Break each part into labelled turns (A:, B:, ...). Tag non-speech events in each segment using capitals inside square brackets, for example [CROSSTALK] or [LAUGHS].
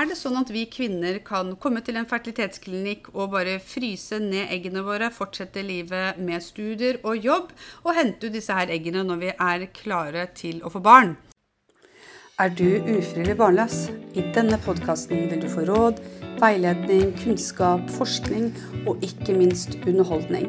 A: Er det sånn at vi kvinner kan komme til en fertilitetsklinikk og bare fryse ned eggene våre, fortsette livet med studier og jobb, og hente ut disse her eggene når vi er klare til å få barn? Er du ufrivillig barnløs? I denne podkasten vil du få råd, veiledning, kunnskap, forskning og ikke minst underholdning.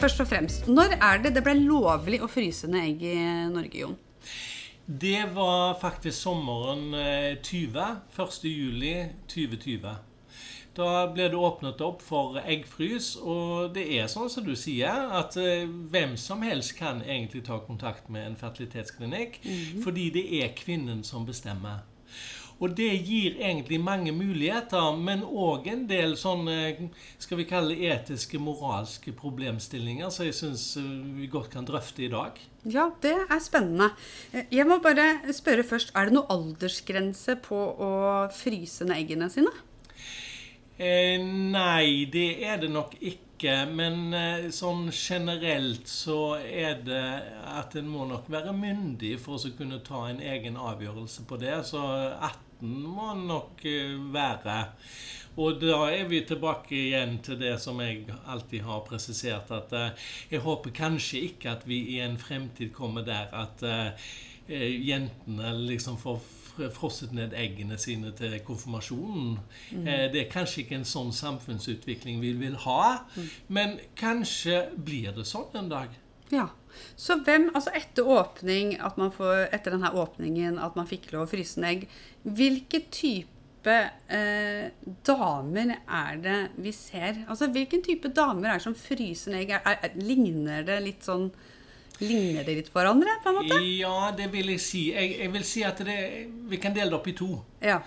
A: Først og fremst, når er det det ble lovlig å fryse ned egg i Norge, Jon?
B: Det var faktisk sommeren 20. 1. juli 2020. Da ble det åpnet opp for eggfrys, og det er sånn som du sier, at eh, hvem som helst kan egentlig ta kontakt med en fertilitetsklinikk, mm -hmm. fordi det er kvinnen som bestemmer. Og det gir egentlig mange muligheter, men òg en del sånne skal vi kalle etiske, moralske problemstillinger som jeg syns eh, vi godt kan drøfte i dag.
A: Ja, det er spennende. Eh, jeg må bare spørre først, er det noe aldersgrense på å fryse ned eggene sine?
B: Eh, nei, det er det nok ikke. Men eh, sånn generelt så er det at en må nok være myndig for å kunne ta en egen avgjørelse på det. Så 18 må nok eh, være. Og da er vi tilbake igjen til det som jeg alltid har presisert, at uh, jeg håper kanskje ikke at vi i en fremtid kommer der at uh, jentene liksom får frosset ned eggene sine til konfirmasjonen. Mm. Det er kanskje ikke en sånn samfunnsutvikling vi vil ha, mm. men kanskje blir det sånn en dag.
A: Ja. Så hvem, altså etter åpning, at man får, etter denne åpningen at man fikk lov å fryse en egg, hvilke type eh, damer er det vi ser? Altså hvilken type damer er det som fryser en egg? Er, er, ligner det litt sånn Ligner det litt hverandre? på en måte?
B: Ja, det vil jeg si. Jeg, jeg vil si at det, vi kan dele det opp i to.
A: Ja.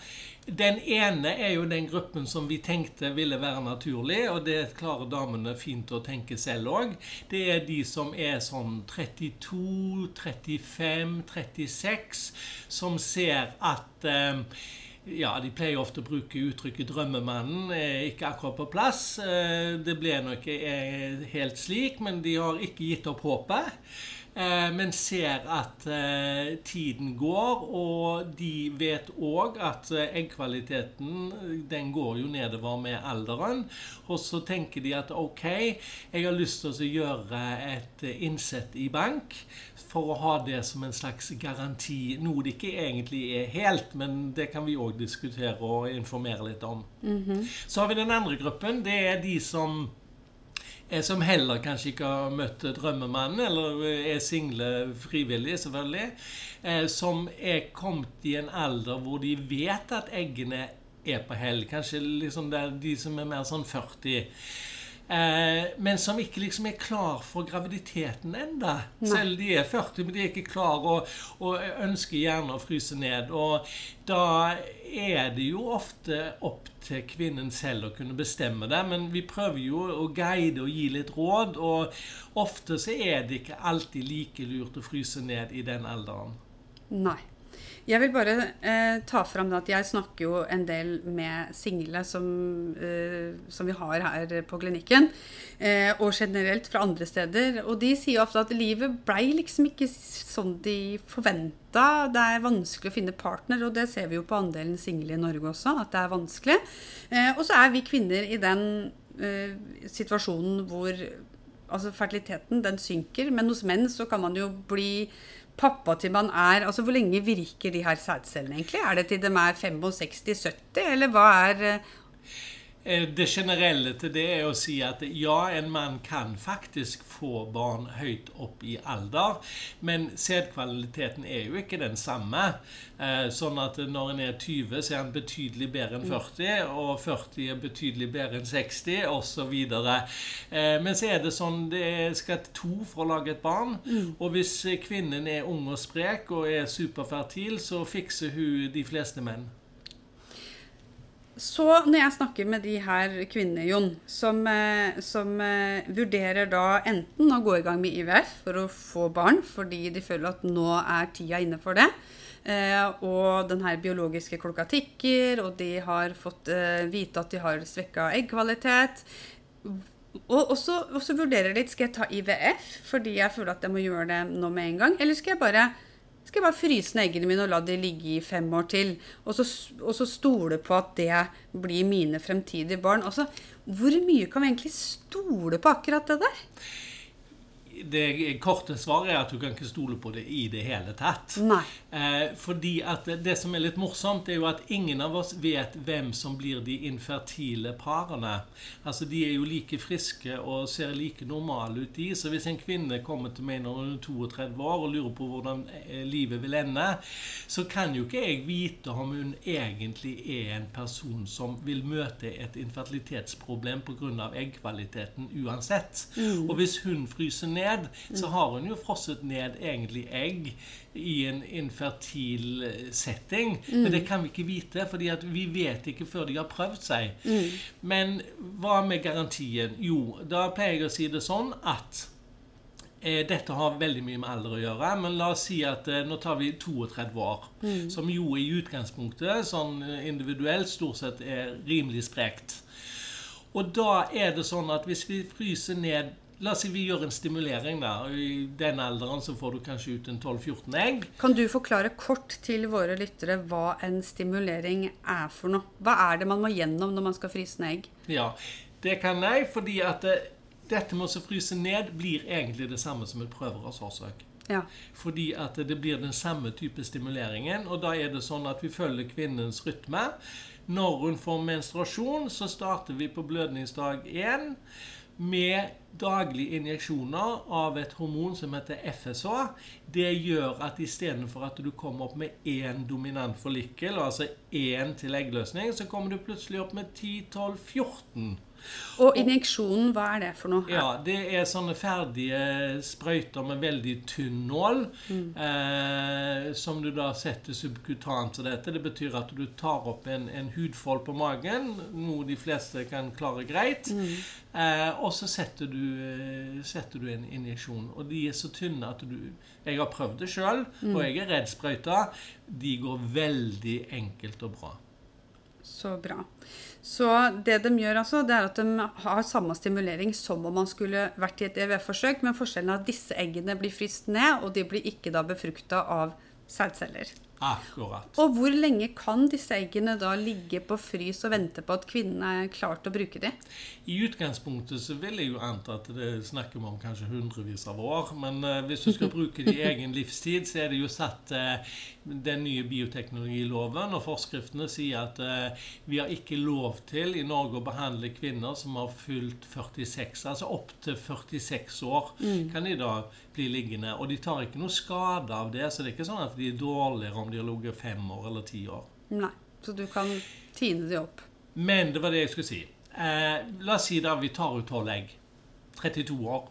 B: Den ene er jo den gruppen som vi tenkte ville være naturlig, og det klarer damene fint å tenke selv òg. Det er de som er sånn 32, 35, 36, som ser at eh, ja, De pleier ofte å bruke uttrykket 'drømmemannen' er ikke akkurat på plass. Eh, det ble nok helt slik, men de har ikke gitt opp håpet. Eh, men ser at eh, tiden går, og de vet òg at eh, eggkvaliteten den går jo nedover med alderen. Og så tenker de at OK, jeg har lyst til å gjøre et innsett i bank for å ha det som en slags garanti. Noe det ikke egentlig er helt, men det kan vi òg diskutere og informere litt om. Mm -hmm. Så har vi den andre gruppen. Det er de som Eh, som heller kanskje ikke har møtt drømmemannen, eller er single frivillig, selvfølgelig. Eh, som er kommet i en alder hvor de vet at eggene er på hell. Kanskje liksom det er de som er mer sånn 40. Eh, men som ikke liksom er klar for graviditeten enda. Selv de er 40, men de er ikke klar og, og, ønsker gjerne å fryse ned. Og da er det jo ofte opp til kvinnen selv å kunne bestemme det. Men vi prøver jo å guide og gi litt råd, og ofte så er det ikke alltid like lurt å fryse ned i den alderen.
A: Nei. Jeg vil bare eh, ta fram at jeg snakker jo en del med single som, eh, som vi har her på klinikken. Eh, og generelt fra andre steder. Og de sier ofte at livet blei liksom ikke sånn de forventa. Det er vanskelig å finne partner, og det ser vi jo på andelen single i Norge også, at det er vanskelig. Eh, og så er vi kvinner i den eh, situasjonen hvor altså fertiliteten den synker, men hos menn så kan man jo bli pappa til man er altså Hvor lenge virker de her sædcellene egentlig? Er det til de er 65-70, eller hva er eh,
B: det generelle til det er å si at ja, en mann kan faktisk få barn høyt opp i alder, men sædkvaliteten er jo ikke den samme. Eh, sånn at når en er 20, så er han betydelig bedre enn 40, og 40 er betydelig bedre enn 60, osv. Eh, men så er det sånn det skal to for å lage et barn. Mm. Og hvis kvinnen er ung og sprek og er superfertil, så fikser hun de fleste menn.
A: Så når jeg snakker med de her kvinnene, Jon, som, eh, som uh, vurderer da enten å gå i gang med IVF for å få barn, fordi de føler at nå er tida inne for det, uh, og den her biologiske klokka tikker, og de har fått uh, vite at de har svekka eggkvalitet og så vurderer de skal jeg ta IVF fordi jeg føler at jeg må gjøre det nå med en gang, eller skal jeg bare skal jeg bare fryse ned eggene mine og la de ligge i fem år til. Og så, og så stole på at det blir mine fremtidige barn. Altså, hvor mye kan vi egentlig stole på akkurat det der?
B: Det korte svaret er at du kan ikke stole på det i det hele tatt.
A: Nei.
B: Eh, fordi at det som er litt morsomt, er jo at ingen av oss vet hvem som blir de infertile parene. Altså, De er jo like friske og ser like normale ut, de. Så hvis en kvinne kommer til meg når hun er 32 år og lurer på hvordan eh, livet vil ende, så kan jo ikke jeg vite om hun egentlig er en person som vil møte et infertilitetsproblem pga. eggkvaliteten uansett. Mm. Og hvis hun fryser ned ned, så har hun jo frosset ned egentlig egg i en infertil eh, setting. Mm. Men det kan vi ikke vite, fordi vi vet ikke før de har prøvd seg. Mm. Men hva med garantien? Jo, da pleier jeg å si det sånn at eh, dette har veldig mye med alder å gjøre, men la oss si at eh, nå tar vi 32 år. Mm. Som jo i utgangspunktet, sånn individuelt, stort sett er rimelig sprekt. Og da er det sånn at hvis vi fryser ned La oss si vi gjør en stimulering. da, I den alderen så får du kanskje ut en 12-14 egg.
A: Kan du forklare kort til våre lyttere hva en stimulering er for noe? Hva er det man må gjennom når man skal fryse ned egg?
B: Ja, det kan jeg, fordi at det, eh, dette med å fryse ned blir egentlig det samme som et prøverasårsøk.
A: Ja.
B: Fordi at det blir den samme type stimuleringen. Og da er det sånn at vi følger kvinnens rytme. Når hun får menstruasjon, så starter vi på blødningsdag 1 med daglige injeksjoner av et hormon som heter FSH. Det gjør at istedenfor at du kommer opp med én dominant follikel, altså én til eggløsning, så kommer du plutselig opp med 10-12-14
A: og injeksjonen, hva er det for noe?
B: Ja, Det er sånne ferdige sprøyter med veldig tynn nål. Mm. Eh, som du da setter subkutant til dette. Det betyr at du tar opp en, en hudfold på magen, noe de fleste kan klare greit. Mm. Eh, og så setter du, eh, setter du, en injeksjon. Og de er så tynne at du Jeg har prøvd det sjøl, mm. og jeg er redd sprøyta. De går veldig enkelt og bra.
A: Så bra. Så det de gjør altså, det er at de har samme stimulering som om man skulle vært i et EVF-forsøk, men forskjellen er at disse eggene blir fryst ned, og de blir ikke da befrukta av sædceller.
B: Akkurat.
A: Og hvor lenge kan disse eggene da ligge på frys og vente på at kvinnen er klar til å bruke dem?
B: I utgangspunktet så vil jeg jo anta at det snakker vi om kanskje hundrevis av år. Men uh, hvis du skal bruke det i egen livstid, så er det jo satt uh, den nye bioteknologiloven, og forskriftene sier at uh, vi har ikke lov til i Norge å behandle kvinner som har fylt 46, altså opp til 46 år, mm. kan de da bli liggende. Og de tar ikke noe skade av det, så det er ikke sånn at de er dårligere om de har ligget fem år eller ti år.
A: Nei, så du kan tine de opp.
B: Men det var det jeg skulle si. Eh, la oss si da vi tar ut tolv egg. 32 år.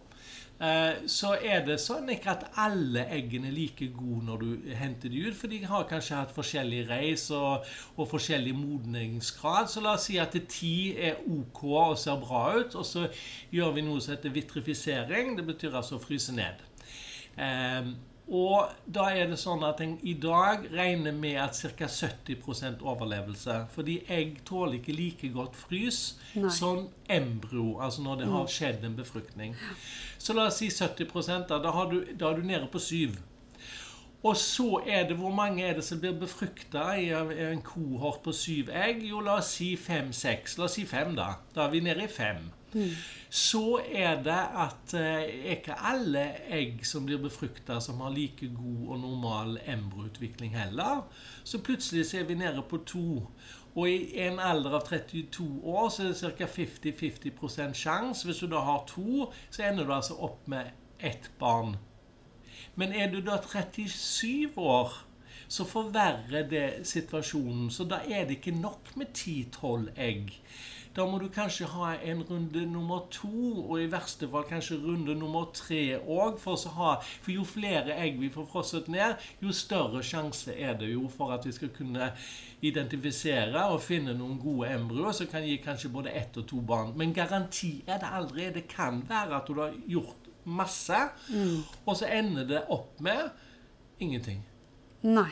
B: Eh, så er det sånn ikke at alle eggene er like gode når du henter de ut, for de har kanskje hatt forskjellig reis og, og forskjellig modningsgrad. Så la oss si at ti er OK og ser bra ut, og så gjør vi noe som heter vitrifisering. Det betyr altså å fryse ned. Eh, og da er det sånn at en i dag regner med at ca. 70 overlevelse. Fordi egg tåler ikke like godt frys Nei. som embryo, altså når det har mm. skjedd en befruktning. Så la oss si 70 da, du, da er du nede på 7. Og så er det hvor mange er det som blir befrukta i en kohort på syv egg? Jo, la oss si fem-seks. La oss si fem, da. Da er vi nede i fem. Mm. Så er det at eh, ikke alle egg som blir befrukta, som har like god og normal embryoutvikling heller. Så plutselig så er vi nede på to. Og i en alder av 32 år så er det ca. 50-50 sjanse. Hvis du da har to, så ender du altså opp med ett barn. Men er du da 37 år, så forverrer det situasjonen. Så da er det ikke nok med 10-12 egg. Da må du kanskje ha en runde nummer to, og i verste fall kanskje runde nummer tre òg. For, for jo flere egg vi får frosset ned, jo større sjanse er det jo for at vi skal kunne identifisere og finne noen gode embryoer som kan gi kanskje både ett og to barn. Men garanti er det aldri. Det kan være at du har gjort masse, og så ender det opp med ingenting.
A: Nei.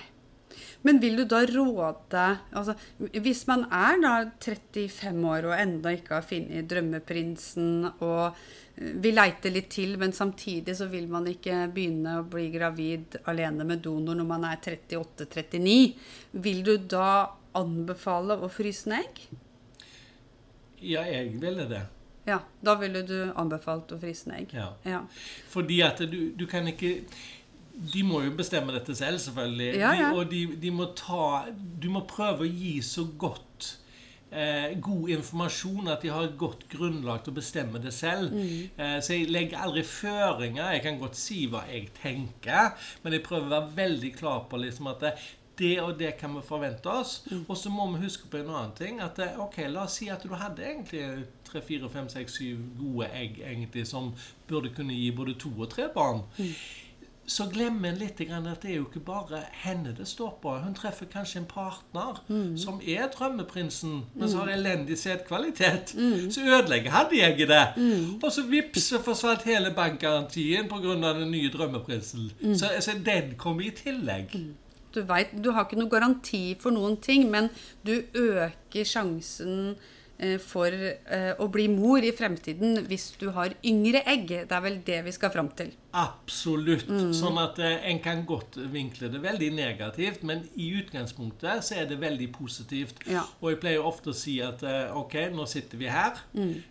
A: Men vil du da råde altså, Hvis man er da 35 år og enda ikke har funnet drømmeprinsen, og vi vil leite litt til, men samtidig så vil man ikke begynne å bli gravid alene med donor når man er 38-39, vil du da anbefale å fryse ned egg?
B: Ja, jeg ville det.
A: Ja, da ville du anbefalt å fryse ned egg.
B: Ja.
A: Ja.
B: Fordi at du, du kan ikke De må jo bestemme dette selv, selvfølgelig.
A: Ja, ja.
B: De, og de, de må ta Du må prøve å gi så godt eh, god informasjon at de har et godt grunnlag til å bestemme det selv.
A: Mm.
B: Eh, så jeg legger aldri føringer. Jeg kan godt si hva jeg tenker, men jeg prøver å være veldig klar på liksom at det, det og det kan vi forvente oss.
A: Mm.
B: Og så må vi huske på en annen ting. At eh, ok, La oss si at du hadde egentlig tre, fire, fem, seks, syv gode egg egentlig som burde kunne gi både to og tre barn. Så glemmer en litt grann at det er jo ikke bare henne det står på. Hun treffer kanskje en partner som er drømmeprinsen, men som har elendig sædkvalitet. Så ødelegger han de egget det. Og så vips, så forsvant hele bankgarantien pga. den nye drømmeprinsen. Så, så den kommer i tillegg.
A: Du, veit du har ikke noe garanti for noen ting, men du øker sjansen eh, for eh, å bli mor i fremtiden hvis du har yngre egg. Det er vel det vi skal fram til.
B: Absolutt. Sånn at eh, en kan godt vinkle det veldig negativt, men i utgangspunktet så er det veldig positivt.
A: Ja.
B: Og jeg pleier ofte å si at ok, nå sitter vi her.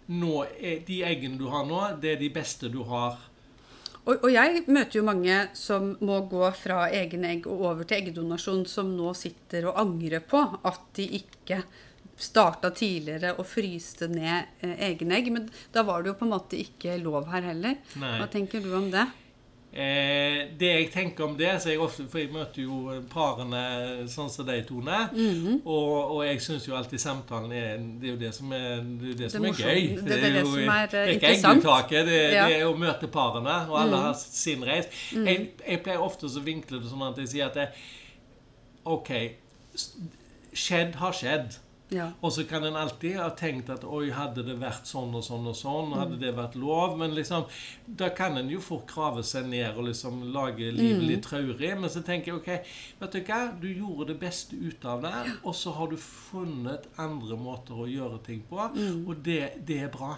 B: Nå er De eggene du har nå, det er de beste du har.
A: Og, og jeg møter jo mange som må gå fra egen egg og over til eggdonasjon, som nå sitter og angrer på at de ikke starta tidligere og fryste ned eh, egne egg. Men da var det jo på en måte ikke lov her heller.
B: Nei.
A: Hva tenker du om det?
B: Eh, det jeg tenker om det, så jeg ofte, for jeg møter jo parene sånn som de Tone.
A: Mhm.
B: og, og jeg syns jo alltid samtalen er Det er jo det som er, det er, det som er gøy.
A: Det er det som er,
B: det er ikke
A: interessant.
B: det,
A: Ja.
B: Det er å møte parene, og alle har sin reis. Jeg, jeg pleier ofte å vinkle det sånn at jeg sier at det, OK, skjedd har skjedd.
A: Ja.
B: Og så kan en alltid ha tenkt at oi, hadde det vært sånn og sånn og sånn,
A: Mm.
B: hadde det vært lov? Men liksom, da kan en jo fort krave seg ned og liksom lage livet
A: Mm.
B: litt traurig. Men så tenker jeg ok, vet du hva, du gjorde det beste ut av det, og så har du funnet andre måter å gjøre ting på,
A: Mm.
B: og det, det er bra.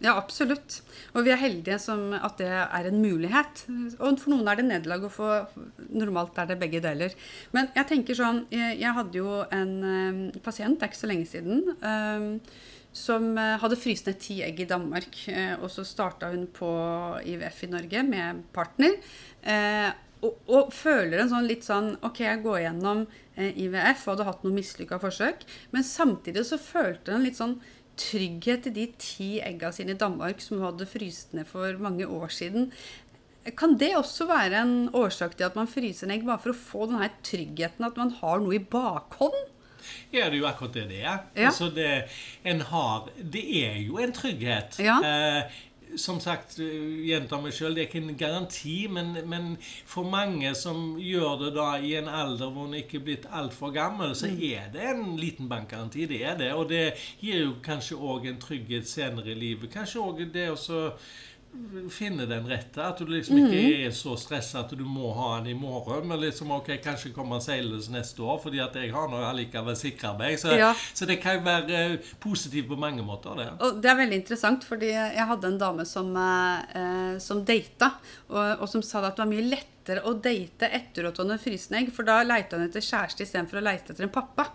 A: Ja, absolutt. Og vi er heldige som at det er en mulighet. Og for noen er det nederlag å få Normalt er det begge deler. Men jeg tenker sånn Jeg, hadde jo en eh, pasient, det er ikke så lenge siden, eh, som eh, hadde fryst ned ti egg i Danmark. og så starta hun på IVF i Norge med partner. og, og føler en sånn litt sånn OK, jeg går gjennom IVF og hadde hatt noen mislykka forsøk. Men samtidig så følte hun litt sånn trygghet i de ti egga sine i Danmark som hun hadde fryst ned for mange år siden. Kan det også være en årsak til at man fryser ned egg, bare for å få denne tryggheten at man har noe i bakhånd?
B: Ja, det er jo akkurat det det er.
A: Ja.
B: Altså det, en har, det er jo en trygghet.
A: Ja.
B: Eh, som sagt, eh, gjentar meg sjøl, det er ikke en garanti, men, men for mange som gjør det da i en alder hvor en ikke er blitt altfor gammel, så er det en liten bankgaranti. Det er det. Og det gir jo kanskje òg en trygghet senere i livet. Kanskje òg det å så finne den rette. At du liksom ikke er så stressa at du må ha den i morgen. Men liksom ok, kanskje kommer seilende neste år, fordi at jeg har nå allikevel sikra meg. Så,
A: Ja.
B: så det kan jo være eh, positivt på mange måter, det.
A: Og det er veldig interessant, fordi jeg hadde en dame som, eh, som data, og, og som sa at det var mye lettere å date etter at hun hadde fryst ned egg, for da leita hun etter kjæreste istedenfor å leite etter en pappa.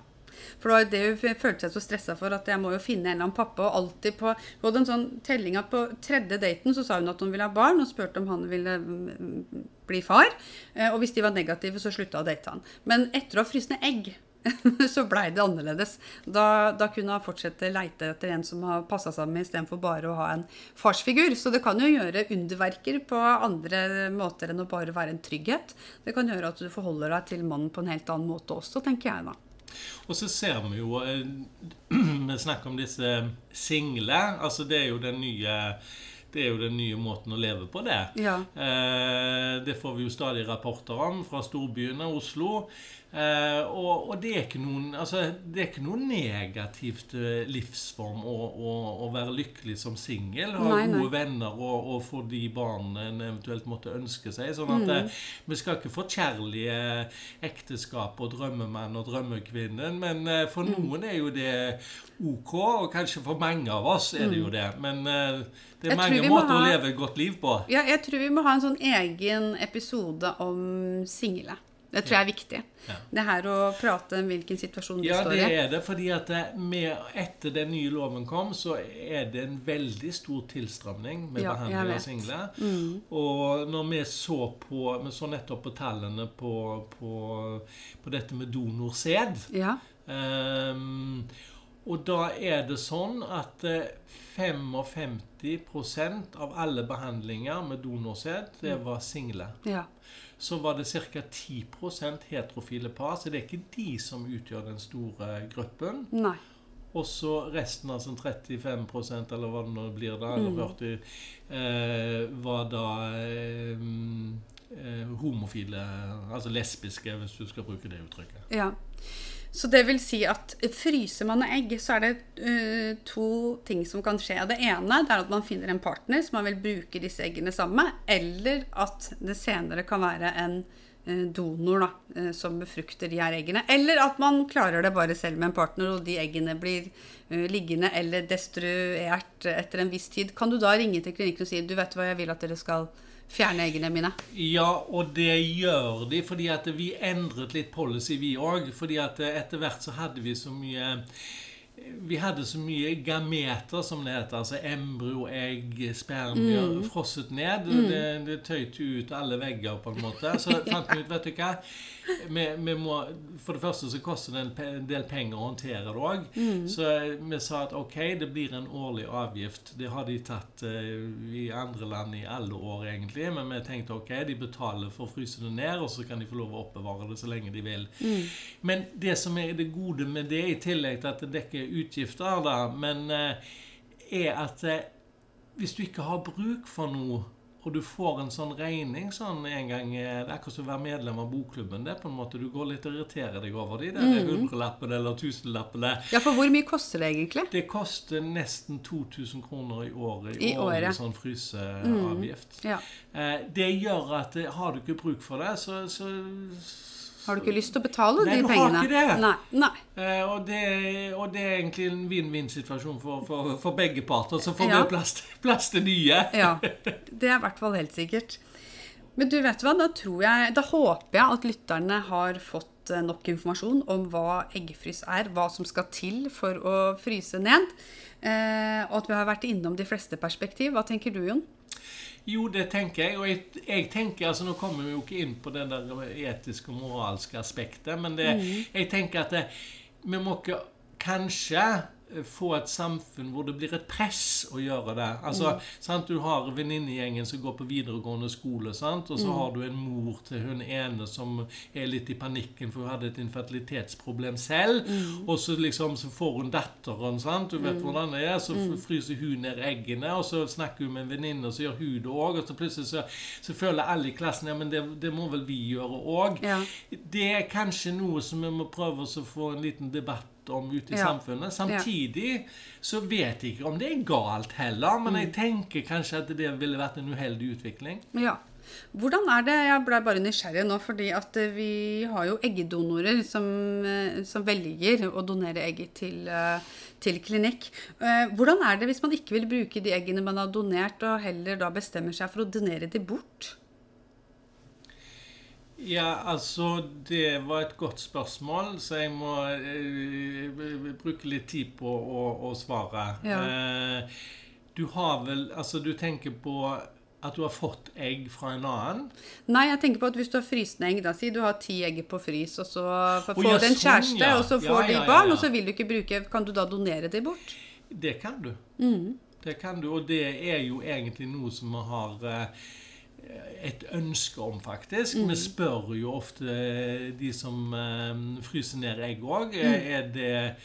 A: For det var det hun følte seg så stressa for, at jeg må jo finne en eller annen pappa. Og alltid på Hun en sånn telling at på tredje daten så sa hun at hun ville ha barn, og spurte om han ville mm, bli far. Eh, Og hvis de var negative, så slutta å date han. Men etter å ha fryst egg [LAUGHS] så blei det annerledes. Da, da kunne han fortsette leite etter en som har passa sammen istedenfor bare å ha en farsfigur. Så det kan jo gjøre underverker på andre måter enn å bare være en trygghet. Det kan gjøre at du forholder deg til mannen på en helt annen måte også, tenker jeg da.
B: Og så ser vi jo [CLEARS THROAT] Vi snakker om disse single. Altså det er jo den nye det er jo den nye måten å leve på, det.
A: Ja.
B: Eh, det får vi jo stadig rapporter om fra storbyene, Oslo. Eh, og, og det, er noen, altså, det er ikke noen negativt eh, livsform å, å, å være lykkelig som singel. Ha
A: Nei, nei.
B: gode venner og, og få de barna en eventuelt måtte ønske seg. Sånn at
A: Mm.
B: eh, vi skal ikke forkjærlige ekteskap og drømmemann og drømmekvinnen. Men eh, for
A: Mm.
B: noen er jo det ok, og kanskje for mange av oss er det jo det. Men det
A: Mm.
B: Er mange
A: måter må
B: måter å leve et godt liv på.
A: Ja, jeg tror vi må ha en sånn egen episode om single. Det tror jeg er viktig.
B: Ja.
A: Det her å prate om hvilken situasjon du
B: Ja,
A: står
B: det er det. fordi at med, etter den nye loven kom, så er det en veldig stor tilstramning med
A: Ja,
B: behandling av single.
A: Mm.
B: Og når vi så på Vi så nettopp på tallene på, på, på dette med donorsæd.
A: Ja.
B: Um, og da er det sånn at eh, 55% av alle behandlinger med donorsæd, det
A: Mm.
B: var single.
A: ja.
B: Så var det ca. 10% heterofile par, så det er ikke de som utgjør den store gruppen.
A: Nei.
B: Og så resten, altså 35 eller hva det nå blir da, eller 40, eh, var da eh, eh, homofile, altså lesbiske, hvis du skal bruke det uttrykket.
A: Ja. Så det vil si at fryser man egg, så er det uh, to ting som kan skje. Det ene er at man finner en partner som man vil bruke disse eggene sammen med, eller at det senere kan være en donor da, eh, som befrukter de her eggene. Eller at man klarer det bare selv med en partner, og de eggene blir eh, liggende eller destruert etter en viss tid. Kan du da ringe til klinikken og si du vet hva, jeg vil at dere skal fjerne eggene mine?
B: Ja, og det gjør de, fordi at vi endret litt policy, vi òg. Fordi at etter hvert så hadde vi så mye vi hadde så mye gameter, som det heter. Altså embryo, egg, spermier frosset ned. Det, det tøyte ut alle vegger, på en måte. Så [LAUGHS] fant vi ut, vet du hva vi, vi må, For det første så koster det en del penger å håndtere det òg. Så vi sa at ok, det blir en årlig avgift. Det har de tatt eh, i andre land i alle år, egentlig. Men vi tenkte ok, de betaler for å fryse det ned, og så kan de få lov å oppbevare det så lenge de vil. Men det som er det gode med det, i tillegg til at det dekker utgifter, da, men eh, er at eh, hvis du ikke har bruk for noe, og du får en sånn regning sånn en gang eh, Det er akkurat som å være medlem av bokklubben. det på en måte, Du går litt og irriterer deg over de der hundrelappene eller tusenlappene.
A: Ja, for hvor mye koster det egentlig?
B: Det koster nesten 2000 kroner i året
A: I
B: i årlig
A: året.
B: sånn fryseavgift.
A: Ja.
B: Eh, Det gjør at eh, har du ikke bruk for det, så, så
A: Har du ikke lyst til å betale
B: Nei,
A: de
B: du har
A: pengene?
B: ikke det.
A: Nei. Nei.
B: Eh, og, det, og det er egentlig en vinn-vinn-situasjon for, for, for begge parter. Så får
A: Ja.
B: vi plass, til- plass til nye. [LAUGHS]
A: Ja, det er i hvert fall helt sikkert. Men du vet hva, da tror jeg, da håper jeg at lytterne har fått eh, nok informasjon om hva eggefrys er, hva som skal til for å fryse ned, eh, og at vi har vært innom de fleste perspektiv. Hva tenker du, Jon?
B: Jo, det tenker jeg. Og jeg, jeg tenker, altså Nå kommer vi jo ikke inn på det der etiske og moralske aspektet, men det, jeg tenker at det, vi må ikke kanskje få et samfunn hvor det blir et press å gjøre det. Altså, sant? Du har venninnegjengen som går på videregående skole, sant? og så har du en mor til hun ene som er litt i panikken, for hun hadde et infertilitetsproblem selv. Og så liksom så får hun datteren, sant? du vet hvordan det er, så fryser hun ned eggene, og så snakker hun med en venninne, og så gjør hun det òg, og så plutselig så, så føler alle i klassen ja, men det, det må vel vi gjøre òg.
A: Ja.
B: Det er kanskje noe som vi må prøve oss å få en liten debatt om ute i
A: Ja.
B: samfunnet. Samtidig så vet jeg ikke om det er galt heller, men
A: Mm.
B: jeg tenker kanskje at det ville vært en uheldig utvikling.
A: Ja. Hvordan er det, Jeg ble bare nysgjerrig nå, fordi at eh, vi har jo eggedonorer som, eh, som velger å donere egg til, eh, til klinikk. Hvordan er det hvis man ikke vil bruke de eggene man har donert, og heller da bestemmer seg for å donere de bort?
B: Ja, altså Det var et godt spørsmål, så jeg må eh, bruke litt tid på å, å svare.
A: Ja.
B: Eh, du har vel Altså, du tenker på At du har fått egg fra en annen?
A: Nei, jeg tenker på at hvis du har frysende egg, da si du har ti egg på frys, og så får
B: ja,
A: du en
B: sånn,
A: kjæreste,
B: ja.
A: og så får de barn, og så vil du ikke bruke Kan du da donere det bort?
B: Det kan du.
A: Mm.
B: Det kan du, og det er jo egentlig noe som vi har eh, et ønske om, faktisk.
A: Mm.
B: Vi spør jo ofte de som eh, fryser ned egg òg.
A: Mm.
B: Er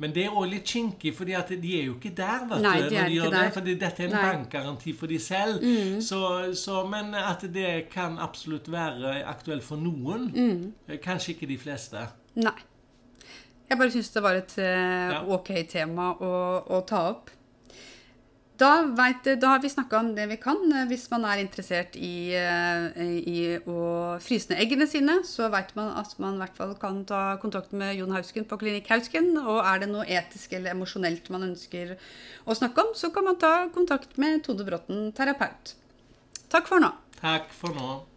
B: men det er òg litt kinkig, for de er jo ikke der. vet
A: Nei, de er
B: de
A: ikke der.
B: det, dette er en
A: Nei. Mm.
B: bankgaranti for de selv. Så, så, men at det kan absolutt være aktuelt for noen.
A: Mm.
B: Kanskje ikke de fleste.
A: Nei. Jeg bare syns det var et
B: uh,
A: ok tema å, å ta opp. Da, vet, da har vi snakka om det vi kan. Eh, Hvis man er interessert i, eh, i å fryse ned eggene sine, så vet man at man i hvert fall kan ta kontakt med Jon Hausken på Klinikk Hausken. Og er det noe etisk eller emosjonelt man ønsker å snakke om, så kan man ta kontakt med Tone Bråten, terapeut. Takk for nå.
B: Takk for nå.